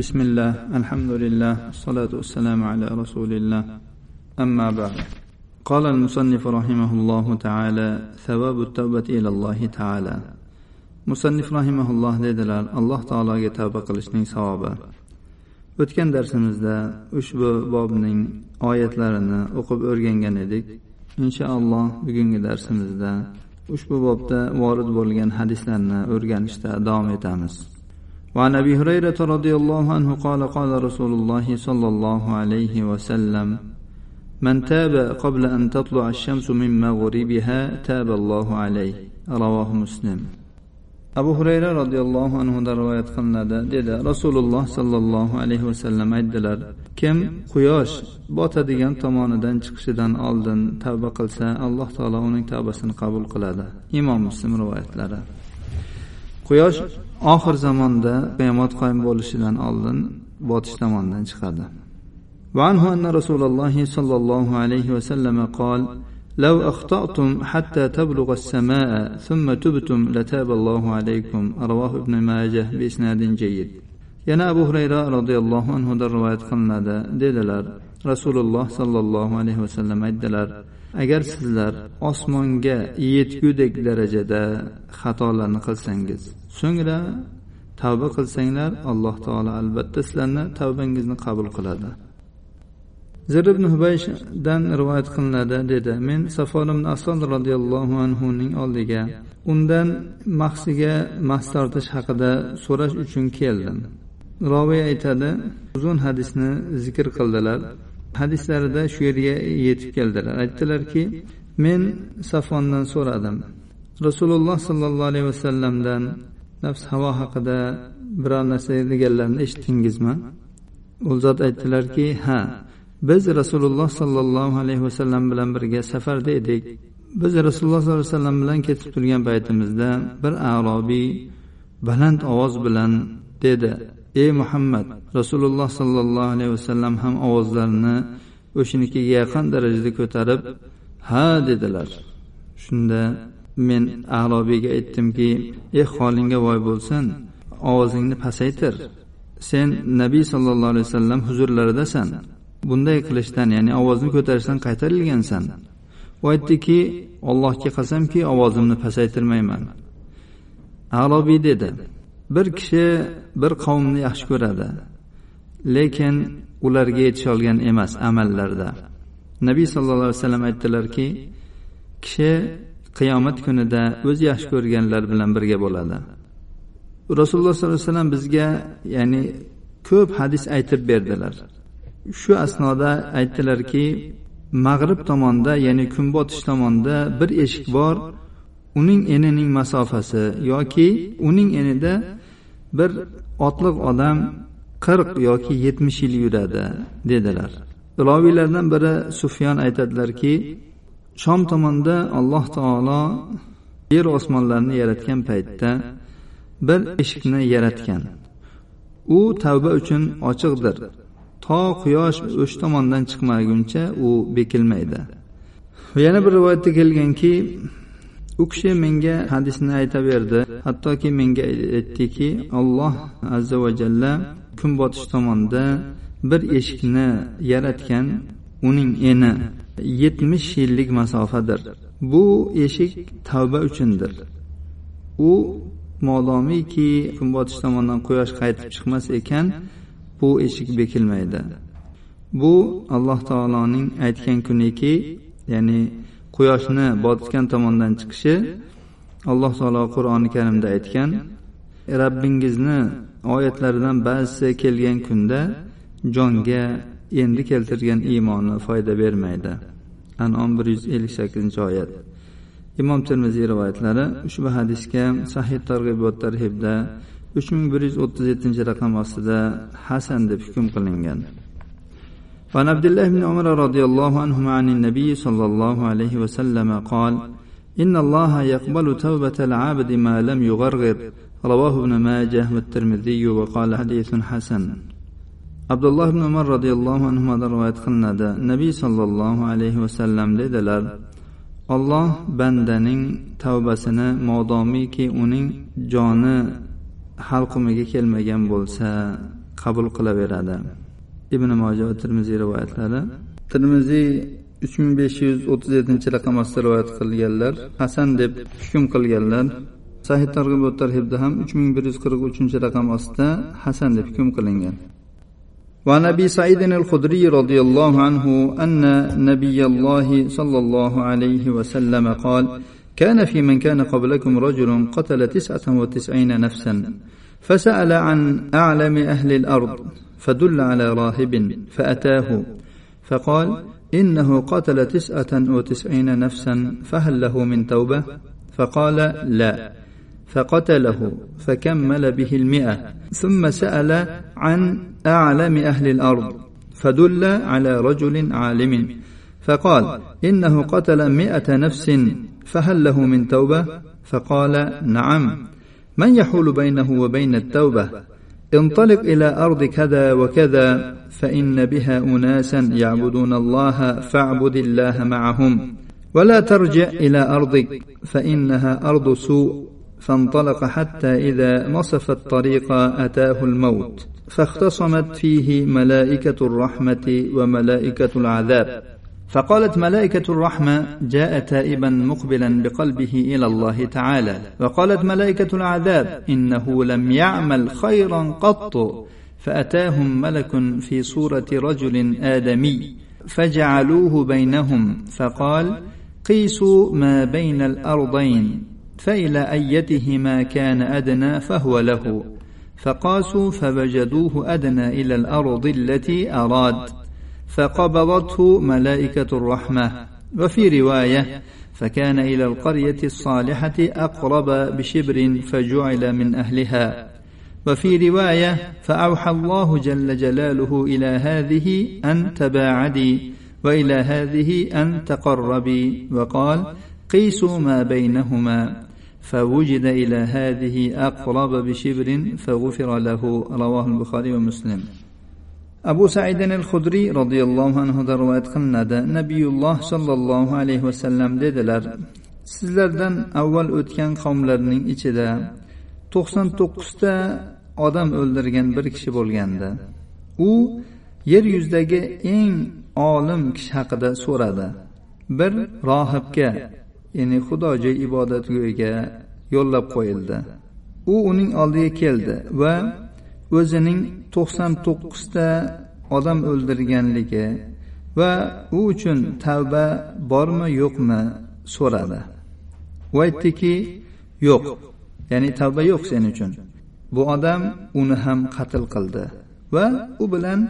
بسم الله الحمد لله الصلاة والسلام على رسول الله أما بعد قال المصنف رحمه الله تعالى ثواب التوبة إلى الله تعالى musannif rahimaulloh dedilar alloh taologa tavba qilishning savobi o'tgan darsimizda ushbu bobning oyatlarini o'qib o'rgangan edik inshaalloh bugungi darsimizda ushbu bobda vorid bo'lgan hadislarni o'rganishda davom etamiz وعن ابي هريره رضي الله عنه قال قال رسول الله صلى الله عليه وسلم من تاب قبل ان تطلع الشمس من مغربها تاب الله عليه رواه مسلم abu hurayra roziyallohu anhudan rivoyat qilinadi dedi rasululloh sollallohu alayhi vasallam aytdilar kim quyosh botadigan tomonidan chiqishidan oldin tavba qilsa alloh taolo uning tavbasini qabul qiladi imom muslim rivoyatlari quyosh oxir zamonda qiyomat qoyim bo'lishidan oldin botish tomonidan chiqadi وعنه أن رسول الله صلى الله عليه وسلم قال لو أخطأتم حتى تبلغ السماء ثم تبتم لتاب الله عليكم رواه ابن ماجه بإسناد جيد yana abu hurayra roziyallohu anhudan rivoyat qilinadi dedilar rasululloh sollallohu alayhi vasallam aytdilar agar sizlar osmonga yetgudek darajada xatolarni qilsangiz so'ngra tavba qilsanglar alloh taolo albatta sizlarni tavbangizni qabul qiladi. Zir ibn hubayshdan rivoyat qilinadi dedi. Men safon ibn asod roziyallohu anhuning oldiga undan mahsiga mahs tortish haqida so'rash uchun keldim. Roviy aytadi uzun hadisni zikr qildilar. Hadislarida shu yerga yetib keldilar. Aytdilarki men safondan so'radim. Rasululloh sollallohu alayhi vasallamdan nafs havo haqida biror narsa deganlarini eshitdingizmi? U zot aytdilarki ha biz rasululloh sollallohu alayhi vasallam bilan birga safarda edik. Biz rasululloh sollallohu alayhi vasallam bilan ketib turgan paytimizda bir arobiy baland ovoz bilan dedi. Ey muhammad rasululloh sollallohu alayhi vasallam ham ovozlarini o'shanikiga yaqin darajada ko'tarib ha dedilar. Shunda men arobiyga aytdimki ey holingga voy bo'lsin ovozingni pasaytir. Sen nabiy sollallohu alayhi vasallam huzurlaridasan. Bunday qilishdan ya'ni ovozni ko'tarishdan qaytarilgansan. U aytdiki allohga qasamki ovozimni pasaytirmayman. Arobiy dedi. Bir kishi bir qavmni yaxshi ko'radi lekin ularga yetisholgan emas amallarda. Nabiy sallallohu alayhi vasallam aytdilarki kishi qiyomat kunida o'z yaxshi ko'rganlar bilan birga bo'ladi. Rasululloh sollallohu alayhi vasallam bizga ya'ni ko'p hadis aytib berdilar. Shu asnoda aytdilarki mag'rib tomonda ya'ni kun botish tomonda bir eshik bor uning enining masofasi yoki uning enida bir otliq odam qirq yoki yetmish yil yuradi dedilar. Iloviylardan biri sufyon aytadilarki shom tomonda alloh taolo yer osmonlarni yaratgan paytda bir eshikni yaratgan. U tavba uchun ochiqdir. To quyosh o'sha tomondan chiqmaguncha u bekilmaydi. Yana bir rivoyatda kelganki u kishi menga hadisni aytaverdi. Hattoki menga aytdiki alloh azza va jalla kun botish tomonda bir eshikni yaratgan uning eni yetmish yillik masofadir. Bu eshik tavba uchundir. U modomiki kun botish tomondan quyosh qaytib chiqmas ekan bu eshik bekilmaydi. Bu alloh taoloning aytgan kuniki ya'ni quyoshni botgan tomondan chiqishi alloh taolo qur'oni karimda aytgan rabbingizni oyatlaridan ba'zisi kelgan kunda jonga endi keltirgan iymoni foyda bermaydi. Anom bir yuz ellik sakkizinchi oyat. Imom termiziy rivoyatlari ushbu hadisga sahih targ'ibot tarhibda uch ming bir yuz o'ttiz yettinchi raqam ostida hasan deb hukm qilingan. وعن عبد الله بن عمر رضي الله عنهما عن النبي صلى الله عليه وسلم قال إن الله يقبل توبة العابد ما لم يغرغر رواه ابن ماجه والترمذي وقال حديث حسن عبد الله بن عمر رضي الله عنهما رواية qilinadi nabiy sollallohu alayhi vasallam dedilar olloh bandaning tavbasini modomiki uning joni halqumiga kelmagan bo'lsa qabul qilaveradi Ibn moja va termiziy rivoyatlari termiziy uch ming besh yuz o'ttiz yettinchi raqam ostida rivoyat qilganlar hasan deb hukm qilganlar sahih targ'ib tarhibda ham uch ming bir yuz qirq uchinchi raqam ostida hasan deb hukm qilingan وعن ابي سعيد الخدري رضي الله عنه ان نبي الله صلى الله عليه وسلم قال كان في من كان قبلكم رجل قتل تسعه وتسعين نفسا فسال عن اعلم أهل الأرض فدل على راهب فأتاه فقال إنه قتل تسعة وتسعين نفسا فهل له من توبة؟ فقال لا. فقتله فكمل به المئة ثم سأل عن أعلم أهل الأرض فدل على رجل عالم فقال إنه قتل مئة نفس فهل له من توبة؟ فقال نعم. من يحول بينه وبين التوبة؟ انطلق إلى أرض كذا وكذا فإن بها أناسا يعبدون الله فاعبد الله معهم ولا ترجع إلى أرضك فإنها أرض سوء فانطلق حتى إذا نصف الطريق أتاه الموت فاختصمت فيه ملائكة الرحمة وملائكة العذاب. فقالت ملائكة الرحمة جاء تائبا مقبلا بقلبه إلى الله تعالى وقالت ملائكة العذاب إنه لم يعمل خيرا قط. فأتاهم ملك في صورة رجل آدمي فجعلوه بينهم فقال قيسوا ما بين الأرضين فإلى أيتهما كان أدنى فهو له فقاسوا فوجدوه أدنى إلى الأرض التي أراد. فقبضته ملائكة الرحمة. وفي رواية فكان إلى القرية الصالحة أقرب بشبر فجعل من أهلها. وفي رواية فأوحى الله جل جلاله إلى هذه أن تباعدي وإلى هذه أن تقربي. وقال قيسوا ما بينهما. فوجد إلى هذه أقرب بشبر فغفر له. رواه البخاري ومسلم. Abu saidin al hudriy roziyallohu anhudan rivoyat qilinadi. Nabiyulloh sollallohu alayhi vasallam dedilar sizlardan avval o'tgan qavmlarning ichida to'qson to'qqizta odam o'ldirgan bir kishi bo'lgandi. U yer yuzidagi eng olim kishi haqida so'radi. Bir rohibga ya'ni xudojo'y ibodatgo'yga yo'llab qo'yildi. U uning oldiga keldi va o'zining to'qson to'qqizta odam o'ldirganligi va u uchun tavba bormi yo'qmi so'radi. U aytdiki yo'q ya'ni tavba yo'q sen uchun. Bu odam uni ham qatl qildi va u bilan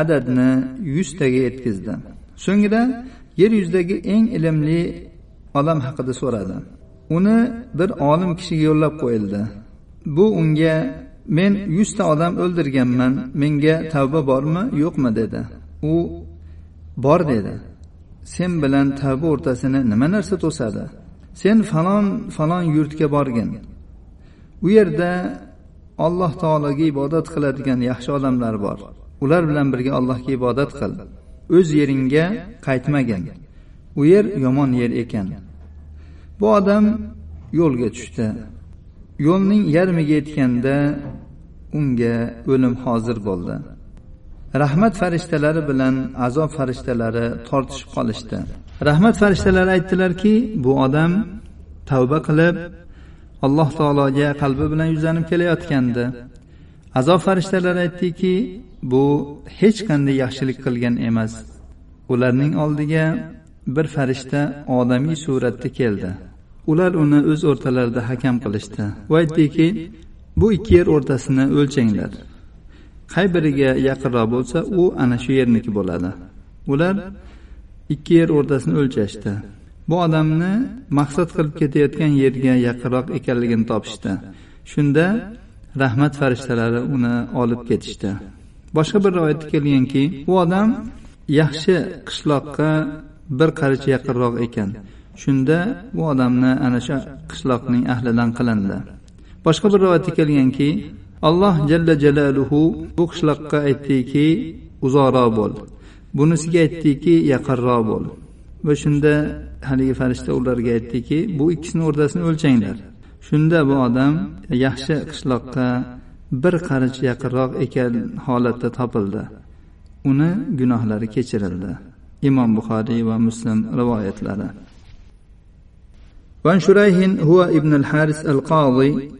adadni yuztaga yetkazdi. So'ngra yer yuzidagi eng ilmli odam haqida so'radi. Uni bir olim kishiga yo'llab qo'yildi. Bu unga men yuzta odam o'ldirganman menga tavba bormi yo'qmi dedi. U bor dedi. Sen bilan tavba o'rtasini nima narsa to'sadi? Sen falon falon yurtga borgin. U yerda alloh taologa ibodat qiladigan yaxshi odamlar bor. Ular bilan birga allohga ibodat qil. O'z yeringga qaytmagin. U yer yomon yer ekan. Bu odam yo'lga tushdi. Yo'lning yarmiga yetganda unga o'lim hozir bo'ldi. Rahmat farishtalari bilan azob farishtalari tortishib qolishdi. Rahmat farishtalari aytdilarki bu odam tavba qilib alloh taologa qalbi bilan yuzlanib kelayotgandi. Azob farishtalari aytdiki bu hech qanday yaxshilik qilgan emas. Ularning oldiga bir farishta odamiy suratda keldi. Ular uni o'z o'rtalarida hakam qilishdi va aytdiki bu ikki yer o'rtasini o'lchanglar. Qay biriga yaqinroq bo'lsa u ana shu yerniki bo'ladi. Ular ikki yer o'rtasini o'lchashdi. Bu odamni maqsad qilib ketayotgan yerga yaqinroq ekanligini topishdi. Shunda rahmat farishtalari uni olib ketishdi. Boshqa bir rivoyatda kelganki u odam yaxshi qishloqqa bir qaricha yaqinroq ekan. Shunda bu odamni ana shu qishloqning ahlidan qilindi. Boshqa bir rivoyatda kelganki alloh jalla jalaluhu bu qishloqqa aytdiki uzoqroq bo'l. Bunisiga aytdiki yaqinroq bo'l. Va shunda haligi farishta ularga aytdiki bu ikkisini o'rtasini o'lchanglar. Shunda bu odam yaxshi qishloqqa bir qarich yaqinroq ekan holatda topildi. Uni gunohlari kechirildi. Imom buxoriy va muslim rivoyatlari. وعن شريح هو ابن الحارث القاضي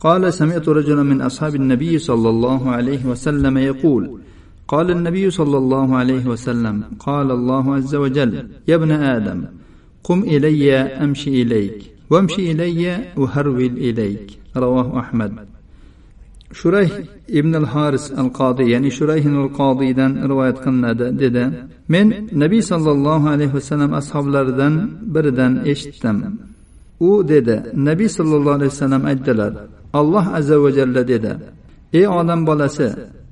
قال سمعت رجلا من أصحاب النبي صلى الله عليه وسلم يقول قال النبي صلى الله عليه وسلم قال الله عز وجل يا ابن آدم قم إلي أمشي إليك وامشي إلي أهرول إليك رواه أحمد haris al qodiy ya'ni shurayh al qodiydan rivoyat qilinadi dedi men nabiy sollallohu alayhi vasallam ashoblaridan biridan eshitdim u dedi nabiy sollallohu alayhi vasallam aytdilar alloh azza va jalla dedi ey odam bolasi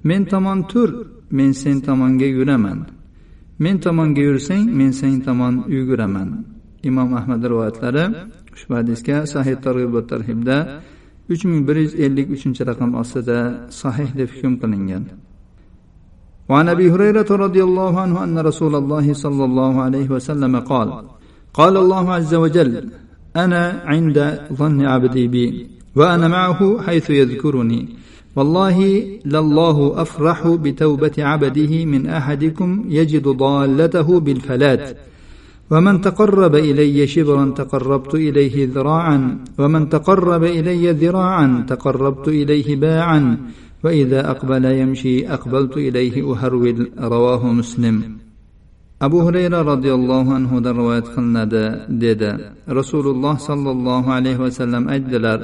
men tomon tur men sen tomonga yuraman men tomonga yursang men sen tomon yuguraman imom ahmad rivoyatlari ushbu hadisga sahih targ'ib va tarhibda uch ming bir yuz ellik uchinchi raqam ostida sahih deb hukm qilingan وعن ابي هريره رضي الله عنه ان رسول الله صلى الله عليه وسلم قال قال الله عز وجل أنا عند ظن عبدي بي وأنا معه حيث يذكرني. والله لله أفرح بتوبة عبده من أحدكم يجد ضالته بالفلات. ومن تقرب إلي شبرا تقربت إليه ذراعا ومن تقرب إلي ذراعا تقربت إليه باعا وإذا أقبل يمشي أقبلت إليه أهرول رواه مسلم. Abu hurayra roziyallohu anhudan rivoyat qilinadi dedi. Rasululloh sollallohu alayhi vasallam aytdilar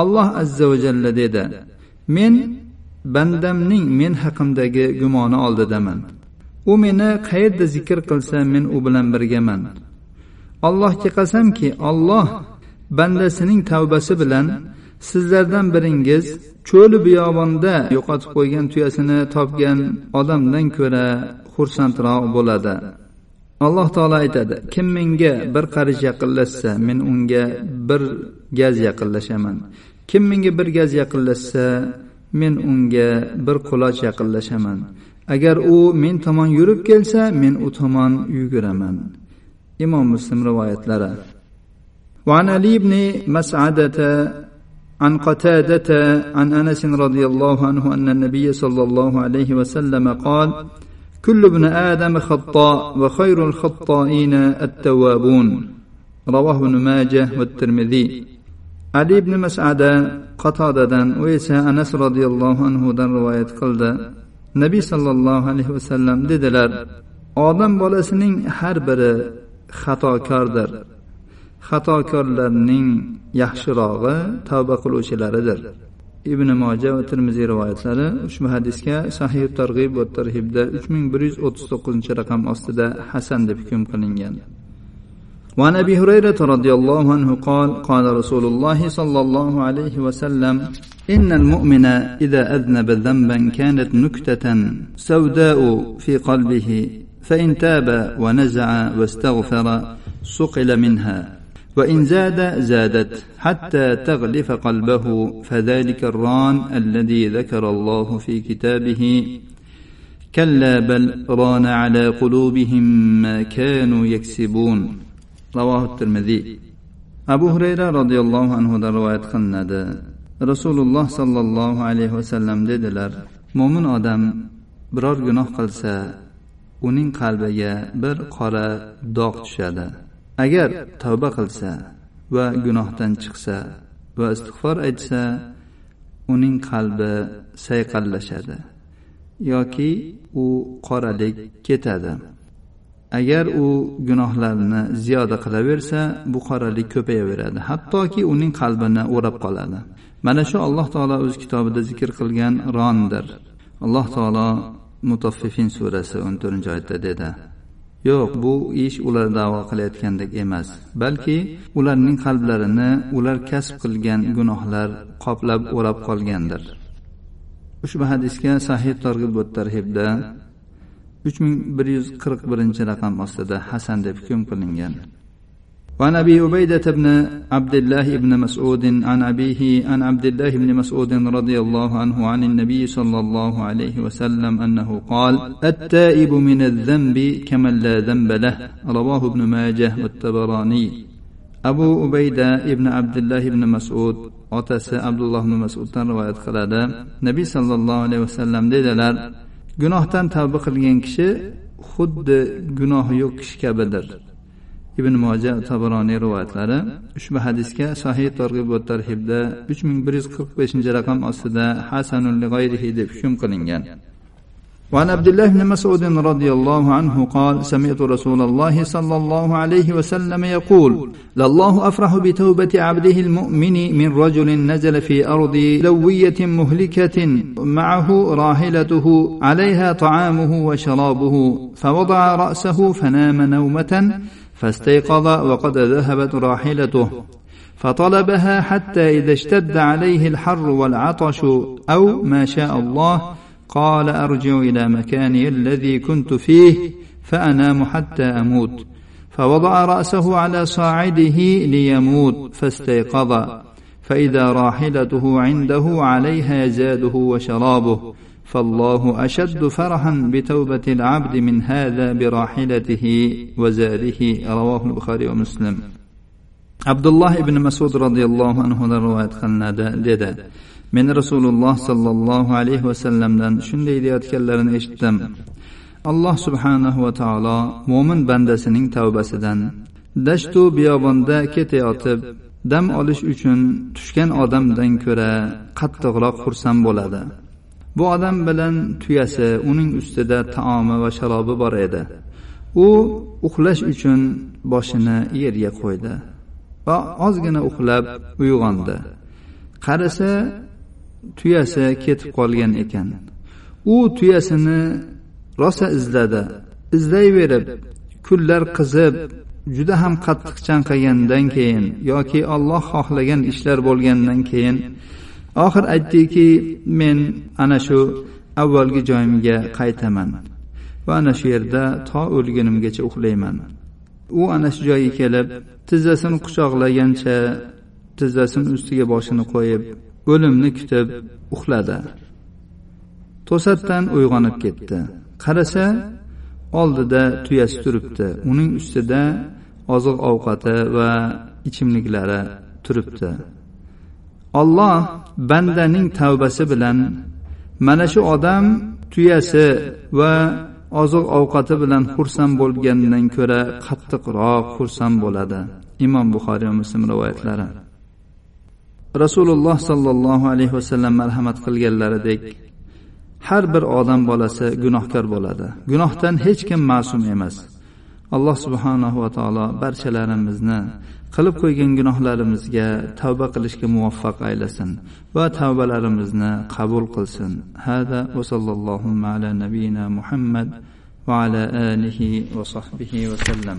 alloh azza va jalla dedi men bandamning men haqimdagi gumoni oldidaman u meni qayerda zikr qilsa men u bilan birgaman. Allohga qasamki olloh bandasining tavbasi bilan sizlardan biringiz cho'l biyobonda yo'qotib qo'ygan tuyasini topgan odamdan ko'ra xursandroq bo'ladi alloh taolo aytadi kim menga bir qarich yaqinlashsa men unga bir gaz yaqinlashaman kim menga bir gaz yaqinlashsa men unga bir quloch yaqinlashaman agar u men tomon yurib kelsa men u tomon yuguraman imom muslim rivoyatlari وعن علي بن مسعدة عن قتادة عن أنس رضي الله عنه أن النبي صلى الله عليه وسلم قال كل ابن آدم خطاء وخير الخطائين التوابون رواه ابن ماجه والترمذي علي بن مسعدة قتادة ويسا أنس رضي الله عنه دن رواية قلده nabiy sollallohu alayhi vasallam dedilar odam bolasining har biri xatokordir xatokorlarning yaxshirog'i tavba qiluvchilaridir ibn moja va termiziy rivoyatlari ushbu hadisga sahih targ'ib va tarhibda uch ming bir yuz o'ttiz to'qqizinchi raqam ostida hasan deb hukm qilingan وعن ابي هريره رضي الله عنه قال قال رسول الله صلى الله عليه وسلم ان المؤمن اذا اذنب ذنبا كانت نكته سوداء في قلبه فان تاب ونزع واستغفر صقل منها وإن زاد زادت حتى تغلف قلبه فذلك الران الذي ذكر الله في كتابه. كلا بل ران على قلوبهم ما كانوا يكسبون. رواه الترمذي. أبو هريرة رضي الله عنه رواية خندا رسول الله صلى الله عليه وسلم ددلر مؤمن آدم برار جناح قلسا uning qalbiga bir qora dog' tushadi. Agar tavba qilsa va gunohdan chiqsa va istig'for aytsa uning qalbi sayqallashadi yoki u qoralik ketadi. Agar u gunohlarni ziyoda qilaversa bu qoralik ko'payaveradi hattoki uning qalbini o'rab qoladi. Mana shu alloh taolo o'z kitobida zikr qilgan rondir. Alloh taolo mutaffifin surasi o'n to'rtinchi oyatda dedi. Yo'q bu ish ular davo qilayotgandek emas. Balki ularning qalblarini ular kasb qilgan gunohlar qoplab o'rab qolgandir. Ushbu hadisga sahih targ'ib va tarhibda uch ming bir yuz qirq birinchi raqam ostida hasan deb hukm qilingan. وعن ابي عبيده بن عبد الله بن مسعود عن ابيه عن عبد الله بن مسعود رضي الله عنه عن النبي صلى الله عليه وسلم انه قال التائب من الذنب كمن لا ذنب له رواه ابن ماجه والطبراني abu ubayda ibn abdulloh ibn masud otasi abdulloh ibn masuddan rivoyat qiladi nabiy sollallohu alayhi vasallam dedilar gunohdan tavba qilgan kishi xuddi gunohi yo'q kishi kabidir ibn moja tabaroniy rivoyatlari ushbu hadisga sahih targ'ib va tarhibda uch ming bir yuz qirq beshinchi raqam ostida hasanul deb hukm qilingan. وعن عبد الله بن مسعود رضي الله عنه قال سمعت رسول الله صلى الله عليه وسلم يقول لله افرح بتوبه عبده المؤمن من رجل نزل في ارض لويه مهلكه معه راحلته عليها طعامه وشرابه فوضع راسه فنام نومه فاستيقظ وقد ذهبت راحلته فطلبها حتى إذا اشتد عليه الحر والعطش أو ما شاء الله قال أرجع إلى مكاني الذي كنت فيه فأنام حتى أموت. فوضع رأسه على صاعده ليموت فاستيقظ. فإذا راحلته عنده عليها زاده وشرابه. فالله اشد فرحا بتوبه العبد من هذا براحلته وزاده رواه البخاري ومسلم عبد الله بن مسعود رضي الله عنه روايه قلنا dedi men rasululloh sollallohu alayhi vasallamdan shunday deyayotganlarini eshitdim alloh subhanahu va taolo mo'min bandasining tavbasidan dashtu biyobonda ketayotib dam olish uchun tushgan odamdan ko'ra qattiqroq xursand bo'ladi bu odam bilan tuyasi uning ustida taomi va sharobi bor edi. U uxlash uchun boshini yerga qo'ydi va ozgina uxlab uyg'ondi. Qarasa tuyasi ketib qolgan ekan. U tuyasini rosa izladi izlayverib kunlar qizib juda ham qattiq chanqagandan keyin yoki olloh xohlagan ishlar bo'lgandan keyin oxir aytdiki men ana shu avvalgi joyimga qaytaman va ana shu yerda to o'lgunimgacha uxlayman. U ana shu joyga kelib tizzasini quchoqlagancha tizzasini ustiga boshini qo'yib o'limni kutib uxladi. To'satdan uyg'onib ketdi. Qarasa oldida tuyasi turibdi. Uning ustida oziq ovqati va ichimliklari turibdi. Olloh bandaning tavbasi bilan mana shu odam tuyasi va oziq ovqati bilan xursand bo'lgandan ko'ra qattiqroq xursand bo'ladi. Imom buxoriy va muslim rivoyatlari. Rasululloh sollallohu alayhi vasallam marhamat qilganlaridek har bir odam bolasi gunohkor bo'ladi. Gunohdan hech kim ma'sum emas. Alloh subhanahu va taolo barchalarimizni qilib qo'ygan gunohlarimizga tavba qilishga muvaffaq aylasin va tavbalarimizni qabul qilsin. Hada va sallallohu ala nabiyina muhammad va ala alihi va sahbihi vasallam